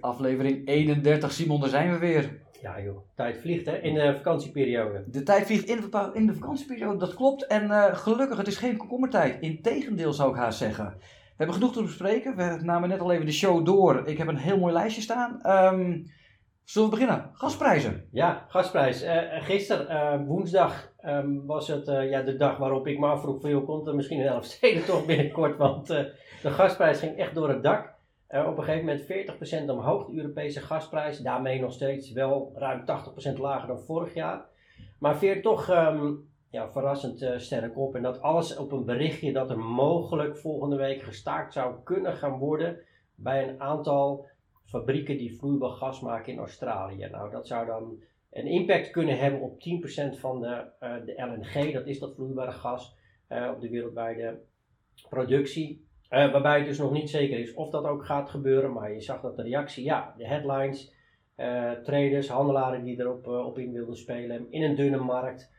Aflevering 31. Simon, daar zijn we weer. Ja joh, tijd vliegt hè, in de vakantieperiode. De tijd vliegt in de, in de vakantieperiode, dat klopt. En uh, gelukkig, het is geen komkommertijd. Integendeel zou ik haast zeggen. We hebben genoeg te bespreken. We namen net al even de show door. Ik heb een heel mooi lijstje staan. Um, zullen we beginnen? Gasprijzen. Ja, gasprijs. Uh, gisteren, uh, woensdag, um, was het ja, de dag waarop ik me afvroeg van joh, komt er misschien een steden toch binnenkort. Want de gasprijs ging echt door het dak. Uh, op een gegeven moment 40% omhoog de Europese gasprijs. Daarmee nog steeds wel ruim 80% lager dan vorig jaar. Maar veert toch um, ja, verrassend uh, sterk op. En dat alles op een berichtje dat er mogelijk volgende week gestaakt zou kunnen gaan worden bij een aantal fabrieken die vloeibaar gas maken in Australië. Nou, dat zou dan een impact kunnen hebben op 10% van de, uh, de LNG, dat is dat vloeibare gas, op de wereldwijde productie. Uh, waarbij het dus nog niet zeker is of dat ook gaat gebeuren, maar je zag dat de reactie, ja, de headlines, uh, traders, handelaren die erop uh, op in wilden spelen in een dunne markt,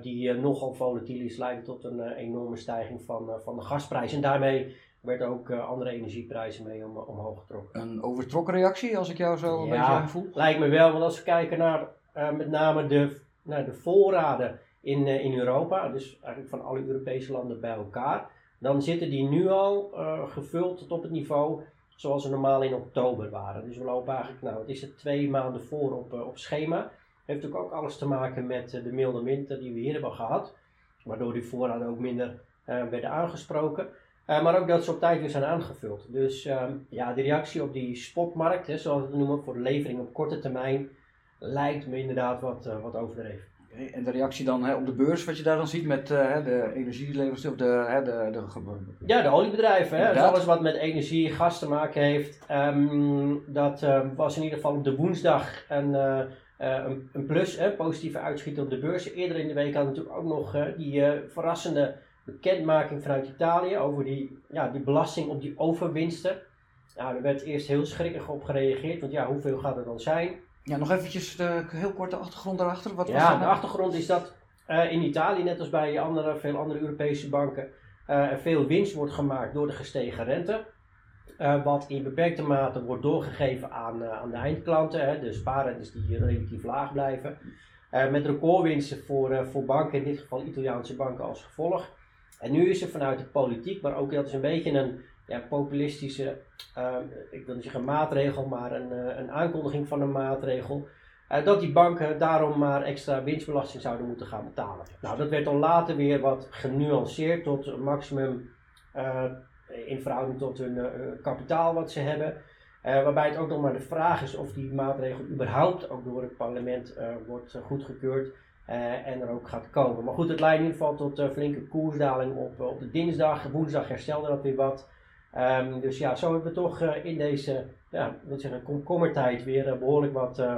die nogal volatiel is, leidde tot een enorme stijging van, van de gasprijs. En daarmee werden ook andere energieprijzen mee om, omhoog getrokken. Een overtrokken reactie, als ik jou zo een beetje voel? lijkt me wel, want als we kijken naar met name de, naar de voorraden in, in Europa, dus eigenlijk van alle Europese landen bij elkaar dan zitten die nu al uh, gevuld tot op het niveau zoals ze normaal in oktober waren. Dus we lopen eigenlijk, nou, het is het twee maanden voor op, uh, op schema. Heeft natuurlijk ook alles te maken met uh, de milde winter die we hier hebben gehad, waardoor die voorraden ook minder werden aangesproken. maar ook dat ze op tijd weer zijn aangevuld. Dus ehm, ja, de reactie op die spotmarkt, hè, zoals we het noemen, voor de levering op korte termijn, lijkt me inderdaad wat, wat overdreven. Okay, en de reactie dan hè, op de beurs, wat je daar dan ziet met uh, de energieleveranciers of de, hè, de, de, Ja, de oliebedrijven. Hè, dus alles wat met energie, gas te maken heeft. Um, dat um, was in ieder geval op de woensdag een, uh, een, een, plus, hè, positieve uitschieter op de beurs. Eerder in de week hadden we natuurlijk ook nog uh, die verrassende bekendmaking vanuit Italië over die, ja, die belasting op die overwinsten. Nou, er werd eerst heel schrikkig op gereageerd, want ja, hoeveel gaat er dan zijn? Ja, nog eventjes de, heel kort de achtergrond daarachter. Wat ja, de achtergrond is dat uh, in Italië, net als bij andere, veel andere Europese banken, uh, er veel winst wordt gemaakt door de gestegen rente. Uh, wat in beperkte mate wordt doorgegeven aan, aan de eindklanten, hè, de spaarrentes die relatief laag blijven. met recordwinsten voor, voor banken, in dit geval Italiaanse banken als gevolg. En nu is er vanuit de politiek, maar ook dat is een beetje een populistische, uh, ik wil maatregel, maar een, uh, een aankondiging van een maatregel. Uh, dat die banken daarom maar extra winstbelasting zouden moeten gaan betalen. Nou, dat werd dan later weer wat genuanceerd tot een maximum eh, in verhouding tot hun kapitaal wat ze hebben. waarbij het ook nog maar de vraag is of die maatregel überhaupt ook door het parlement wordt goedgekeurd. en er ook gaat komen. Maar goed, het leidt in ieder geval tot flinke koersdaling op, op de dinsdag. Woensdag herstelde dat weer wat. Um, dus ja, zo hebben we toch uh, in deze ja, zeggen, komkommertijd weer uh, behoorlijk wat, uh,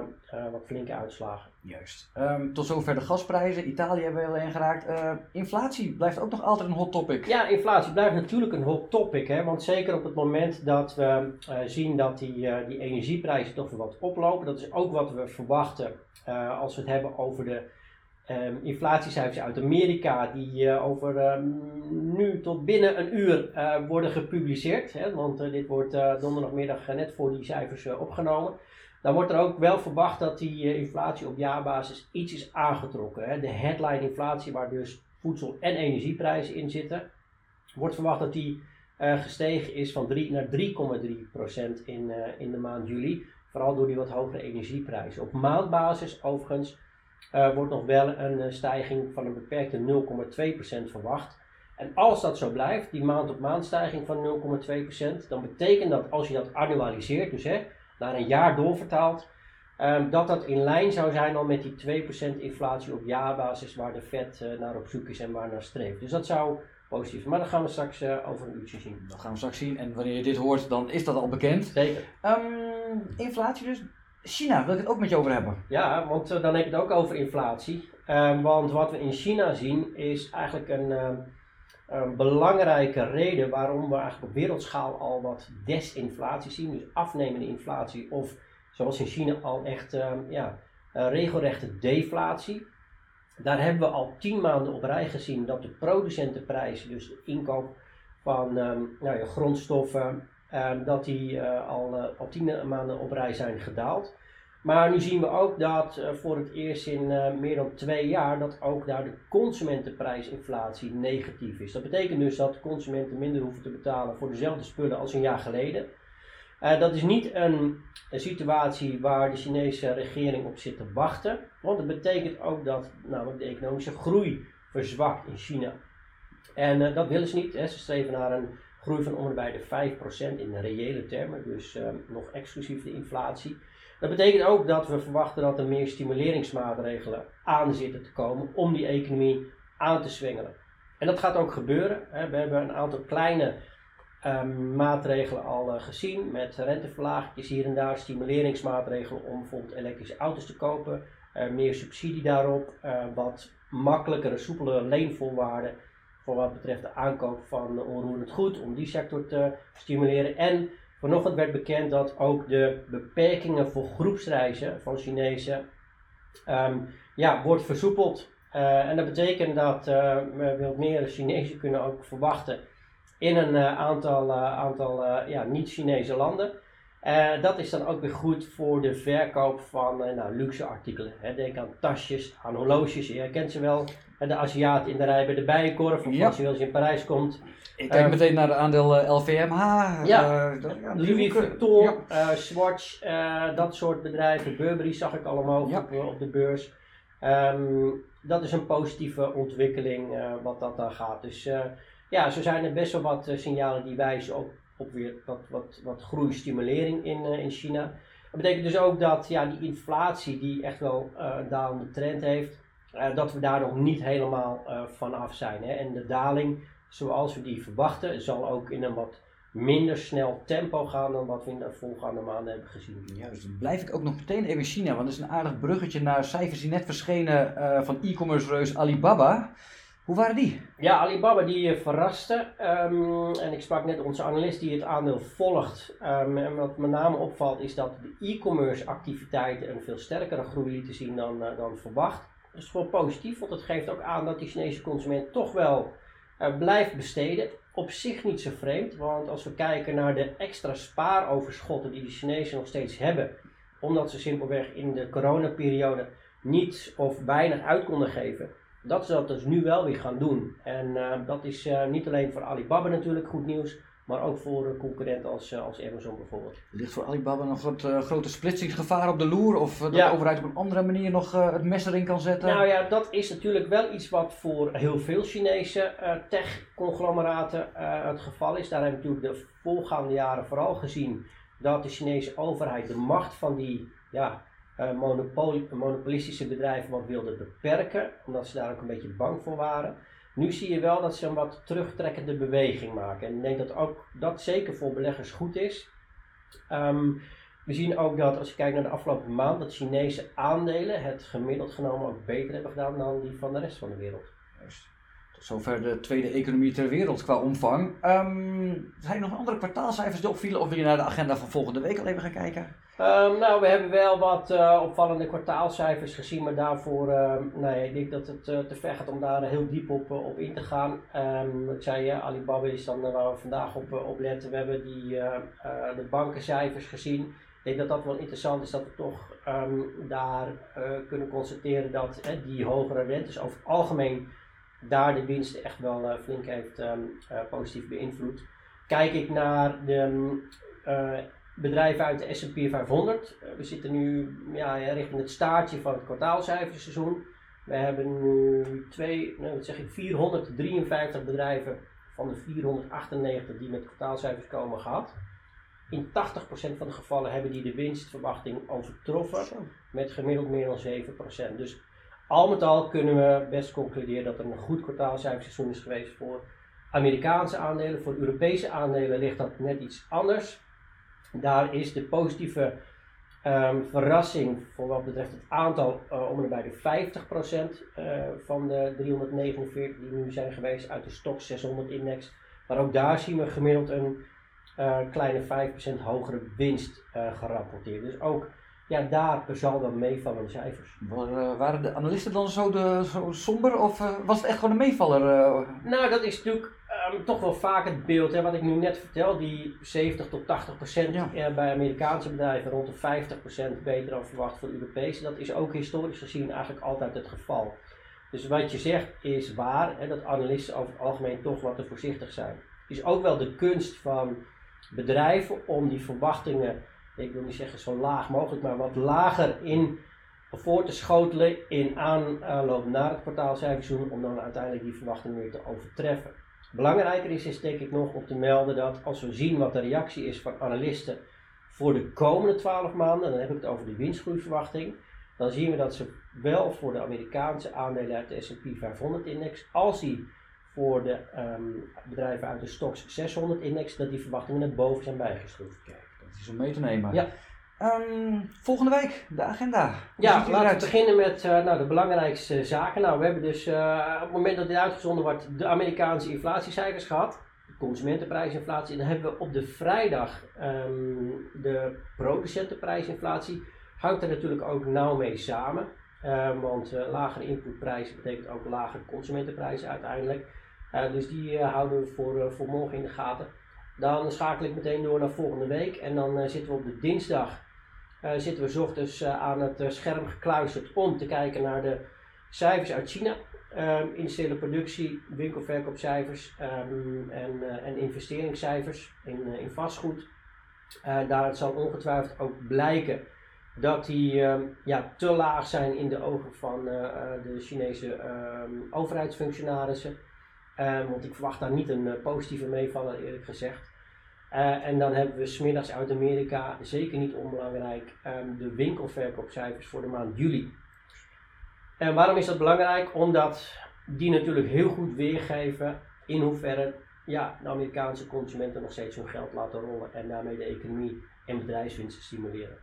wat flinke uitslagen. Juist. Um, tot zover de gasprijzen. Italië hebben we al ingeraakt. inflatie blijft ook nog altijd een hot topic. Ja, inflatie blijft natuurlijk een hot topic. Hè, want zeker op het moment dat we zien dat die, die energieprijzen toch weer wat oplopen. Dat is ook wat we verwachten als we het hebben over de Um, inflatiecijfers uit Amerika die uh, over um, nu tot binnen een uur uh, worden gepubliceerd. Hè, want uh, dit wordt donderdagmiddag net voor die cijfers opgenomen. Dan wordt er ook wel verwacht dat die inflatie op jaarbasis iets is aangetrokken. Hè. De headline inflatie, waar dus voedsel- en energieprijzen in zitten, wordt verwacht dat die gestegen is van 3 naar 3,3 procent in, in de maand juli. Vooral door die wat hogere energieprijzen. Op maandbasis overigens uh, wordt nog wel een uh, stijging van een beperkte 0,2% verwacht. En als dat zo blijft, die maand op maand stijging van 0,2%, dan betekent dat als je dat annualiseert, dus hè, naar een jaar doorvertaalt, um, dat dat in lijn zou zijn al met die 2% inflatie op jaarbasis waar de Fed uh, naar op zoek is en waar naar streeft. Dus dat zou positief zijn. Maar dat gaan we straks over een uurtje zien. Dat gaan we straks zien. En wanneer je dit hoort, dan is dat al bekend. Zeker. Um, inflatie dus. China wil ik het ook met je over hebben. Ja, want uh, dan heb je het ook over inflatie. Uh, want wat we in China zien is eigenlijk een, uh, een, belangrijke reden waarom we eigenlijk op wereldschaal al wat desinflatie zien. Dus afnemende inflatie of zoals in China al echt ehm, ja, regelrechte deflatie. Daar hebben we al tien maanden op rij gezien dat de producentenprijzen, dus de inkoop van nou ja, grondstoffen, ehm, dat die al, al tien maanden op rij zijn gedaald. Maar nu zien we ook dat voor het eerst in meer dan twee jaar dat ook daar de consumentenprijsinflatie negatief is. Dat betekent dus dat consumenten minder hoeven te betalen voor dezelfde spullen als een jaar geleden. Dat is niet een, een, situatie waar de Chinese regering op zit te wachten. Want het betekent ook dat namelijk de economische groei verzwakt in China. En dat willen ze niet. Hè. Ze streven naar een groei van ongeveer de 5% in reële termen. Dus uh, nog exclusief de inflatie. Dat betekent ook dat we verwachten dat er meer stimuleringsmaatregelen aan zitten te komen om die economie aan te zwengelen. En dat gaat ook gebeuren. Hè. We hebben een aantal kleine um, maatregelen al uh, gezien met renteverlagingen hier en daar, stimuleringsmaatregelen om bijvoorbeeld elektrische auto's te kopen, uh, meer subsidie daarop, uh, wat makkelijkere, soepelere leenvoorwaarden voor wat betreft de aankoop van onroerend goed, om die sector te stimuleren. En vanochtend werd bekend dat ook de beperkingen voor groepsreizen van Chinezen um, ja, wordt versoepeld. en dat betekent dat we veel meer Chinezen kunnen ook verwachten in een uh, aantal, uh, aantal uh, ja, niet-Chinese landen. Dat is dan ook weer goed voor de verkoop van nou, luxe artikelen. Hè. Denk aan tasjes, aan horloges. Je herkent ze wel. De Aziat in de rij bij de Bijenkorf. Of ja. als je wel eens in Parijs komt. Ik kijk meteen naar het aandeel LVMH. Ja, Louis Vuitton, Swatch, dat soort bedrijven. Burberry zag ik allemaal ja. op, op, de beurs. Um, dat is een positieve ontwikkeling wat dat dan gaat. Dus ja, zo zijn er best wel wat eh, signalen die wijzen op, op weer wat, wat, wat groeistimulering in, uh, in China. Dat betekent dus ook dat ja, die inflatie, die echt wel uh, een dalende trend heeft, dat we daar nog niet helemaal van af zijn. Hè. En de daling, zoals we die verwachten, zal ook in een wat minder snel tempo gaan dan wat we in de voorgaande maanden hebben gezien. Dus dan blijf ik ook nog meteen even in China, want dat is een aardig bruggetje naar cijfers die net verschenen van e-commerce reus Alibaba. Hoe waren die? Ja, Alibaba die uh, verraste. Um, en ik sprak net onze analist die het aandeel volgt. Um, en wat met name opvalt is dat de e-commerce activiteiten een veel sterkere groei lieten zien dan, uh, dan verwacht. Dat is wel positief, want het geeft ook aan dat die Chinese consument toch wel uh, blijft besteden. Op zich niet zo vreemd, want als we kijken naar de extra spaaroverschotten die de Chinezen nog steeds hebben, omdat ze simpelweg in de coronaperiode niet of weinig uit konden geven dat ze dat dus nu wel weer gaan doen. En uh, dat is uh, niet alleen voor Alibaba natuurlijk goed nieuws, maar ook voor concurrenten als, als Amazon bijvoorbeeld. Ligt voor Alibaba nog wat grote splitsingsgevaar op de loer? Of dat ja. de overheid op een andere manier nog het mes erin kan zetten? Nou ja, dat is natuurlijk wel iets wat voor heel veel Chinese tech-conglomeraten het geval is. Daar hebben we natuurlijk de voorgaande jaren vooral gezien dat de Chinese overheid de macht van die ja, uh, monopolistische bedrijven wat wilden beperken, omdat ze daar ook een beetje bang voor waren. Nu zie je wel dat ze een wat terugtrekkende beweging maken. En ik denk dat ook dat zeker voor beleggers goed is. Um, we zien ook dat als je kijkt naar de afgelopen maand, dat Chinese aandelen het gemiddeld genomen ook beter hebben gedaan dan die van de rest van de wereld. Juist. Tot zover de tweede economie ter wereld qua omvang. Um, zijn er nog andere kwartaalcijfers die opvielen of wil je naar de agenda van volgende week al even gaan kijken? Um, nou, we hebben wel wat uh, opvallende kwartaalcijfers gezien, maar daarvoor, uh, nee, ik denk dat het uh, te ver gaat om daar heel diep op, eh, op in te gaan. Um, ik zei, Alibaba is dan waar we vandaag op, op letten. We hebben die, de bankencijfers gezien. Ik denk dat dat wel interessant is dat we toch daar kunnen constateren dat die hogere rentes over het algemeen daar de winsten echt wel flink heeft positief beïnvloed. Kijk ik naar de bedrijven uit de S&P 500. Eh, we zitten nu ja, richting het staartje van het kwartaalcijferseizoen. We hebben nu twee, nou, wat zeg ik, 453 bedrijven van de 498 die met kwartaalcijfers komen gehad. In 80% van de gevallen hebben die de winstverwachting overtroffen met gemiddeld meer dan 7%. Dus al met al kunnen we best concluderen dat er een goed kwartaalcijferseizoen is geweest voor Amerikaanse aandelen. Voor Europese aandelen ligt dat net iets anders. Daar is de positieve um, verrassing voor wat betreft het aantal uh, om en bij de 50% uh, van de 349 die nu zijn geweest uit de stok 600 index. Maar ook daar zien we gemiddeld een uh, kleine 5% hogere winst gerapporteerd. Dus ook ja, daar zal dan meevallende cijfers. Waren, waren de analisten dan zo, de, zo somber of was het echt gewoon een meevaller? Nou, dat is natuurlijk toch wel vaak het beeld, hè, wat ik nu net vertel, die 70 tot 80 procent Ja. bij Amerikaanse bedrijven, rond de 50 procent beter dan verwacht voor Europese. Dat is ook historisch gezien eigenlijk altijd het geval. Dus wat je zegt is waar, hè, dat analisten over het algemeen toch wat te voorzichtig zijn. Het is ook wel de kunst van bedrijven om die verwachtingen, ik wil niet zeggen zo laag mogelijk, maar wat lager in voor te schotelen in aanloop naar het kwartaalcijferseizoen om dan uiteindelijk die verwachtingen weer te overtreffen. Belangrijker is, is denk ik nog om te melden dat als we zien wat de reactie is van analisten voor de komende 12 maanden, dan heb ik het over de winstgroeiverwachting, dan zien we dat ze wel voor de Amerikaanse aandelen uit de S&P 500-index, als die voor de ehm, bedrijven uit de Stoxx 600-index, dat die verwachtingen naar boven zijn bijgeschroefd. Kijk, dat is om mee te nemen. Ja. Ehm, volgende week, de agenda. Hoe Ja, laten we beginnen met eh, nou, de belangrijkste zaken. Nou, we hebben dus eh, op het moment dat dit uitgezonden wordt de Amerikaanse inflatiecijfers gehad. De consumentenprijsinflatie. En dan hebben we op de vrijdag ehm, de producentenprijsinflatie. Hangt er natuurlijk ook nauw mee samen. Eh, want eh, lagere inputprijzen betekent ook lagere consumentenprijzen uiteindelijk. Dus die houden we voor, voor morgen in de gaten. Dan schakel ik meteen door naar volgende week. En dan zitten we op de dinsdag zitten we 's ochtends eh, aan het eh, scherm gekluisterd om te kijken naar de cijfers uit China. Ehm industriële productie, winkelverkoopcijfers ehm, en, eh, en investeringscijfers in, eh, in vastgoed. Eh daaruit zal ongetwijfeld ook blijken dat die ehm, ja, te laag zijn in de ogen van eh, eh, de Chinese overheidsfunctionarissen. Want ik verwacht daar niet een eh, positieve meevaller eerlijk gezegd. Eh, en dan hebben we smiddags uit Amerika, zeker niet onbelangrijk, ehm, de winkelverkoopcijfers voor de maand juli. En waarom is dat belangrijk? Omdat die natuurlijk heel goed weergeven in hoeverre ja, de Amerikaanse consumenten nog steeds hun geld laten rollen en daarmee de economie en bedrijfswinsten stimuleren.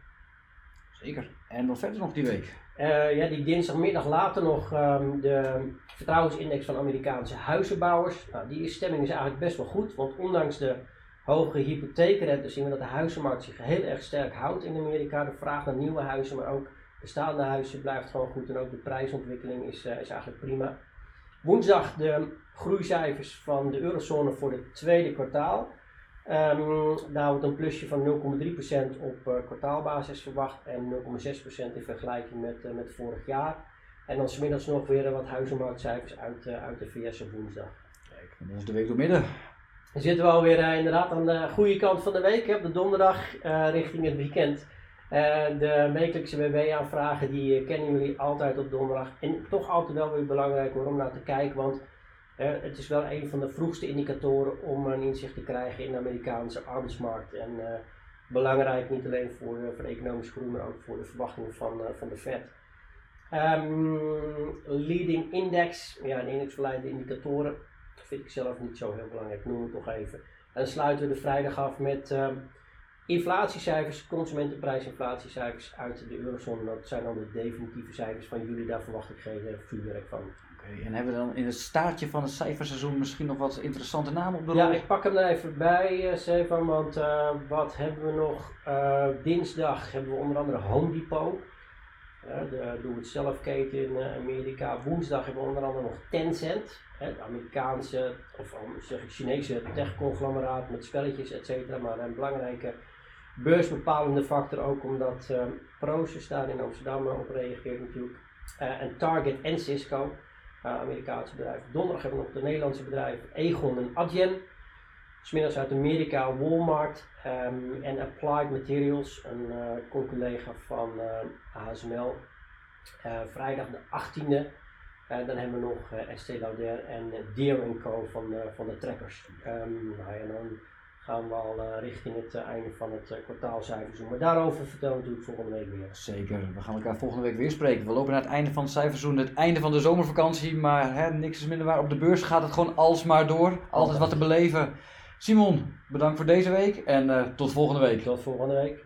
Zeker. En wat verder nog die week? Eh, ja, die dinsdagmiddag later nog ehm, de vertrouwensindex van Amerikaanse huizenbouwers. Nou, die stemming is eigenlijk best wel goed, want ondanks de hoge hypotheekrente zien we dat de huizenmarkt zich heel erg sterk houdt in Amerika. De vraag naar nieuwe huizen, maar ook bestaande huizen blijft gewoon goed en ook de prijsontwikkeling is, eh, is eigenlijk prima. Woensdag de groeicijfers van de eurozone voor het tweede kwartaal. Ehm, daar wordt een plusje van 0,3% op eh, kwartaalbasis verwacht en 0,6% in vergelijking met, eh, met vorig jaar. En dan smiddags nog weer wat huizenmarktcijfers uit, uit de VS op woensdag. Kijk, is de week door midden. Dan zitten we alweer eh, inderdaad aan de goede kant van de week, hè, op de donderdag eh, richting het weekend. Eh, de wekelijkse WW-aanvragen die kennen jullie altijd op donderdag. En toch altijd wel weer belangrijk om naar te kijken, want het is wel een van de vroegste indicatoren om een inzicht te krijgen in de Amerikaanse arbeidsmarkt. En belangrijk niet alleen voor, voor de economische groei, maar ook voor de verwachtingen van, van de Fed. Ehm, leading index, ja, een index indicatoren, vind ik zelf niet zo heel belangrijk, noem het toch even. En dan sluiten we de vrijdag af met ehm, inflatiecijfers, consumentenprijsinflatiecijfers uit de eurozone. Dat zijn dan de definitieve cijfers van jullie, daar verwacht ik geen eh, vuurwerk van. Oké, en hebben we dan in het staartje van het cijferseizoen misschien nog wat interessante namen op de Ja, ik pak hem er even bij, eh, Stefan, want eh, wat hebben we nog? Eh, dinsdag hebben we onder andere Home Depot, eh, de doe-het-zelf-keten in eh, Amerika. Woensdag hebben we onder andere nog Tencent, de Amerikaanse, of zeg ik Chinese tech-conglomeraat met spelletjes, et cetera, maar een belangrijke beursbepalende factor ook omdat uh, Proces daar in Amsterdam eh, op reageert natuurlijk. Eh, en Target en Cisco, Amerikaanse bedrijven. Donderdag hebben we nog de Nederlandse bedrijven Egon en Adyen. Smiddags uit Amerika Walmart um, en Applied Materials, een uh, collega van uh, ASML. Uh, vrijdag de 18e. dan hebben we nog Estée Lauder en Deere Co. van, van de trekkers. Um, dan gaan we al uh, richting het uh, einde van het uh, kwartaalcijferseizoen. Maar daarover vertellen we natuurlijk volgende week weer. Zeker, we gaan elkaar volgende week weer spreken. We lopen naar het einde van het cijferseizoen, het einde van de zomervakantie. Maar hè, niks is minder waar. Op de beurs gaat het gewoon alsmaar door. Altijd wat te beleven. Simon, bedankt voor deze week en tot volgende week. Tot volgende week.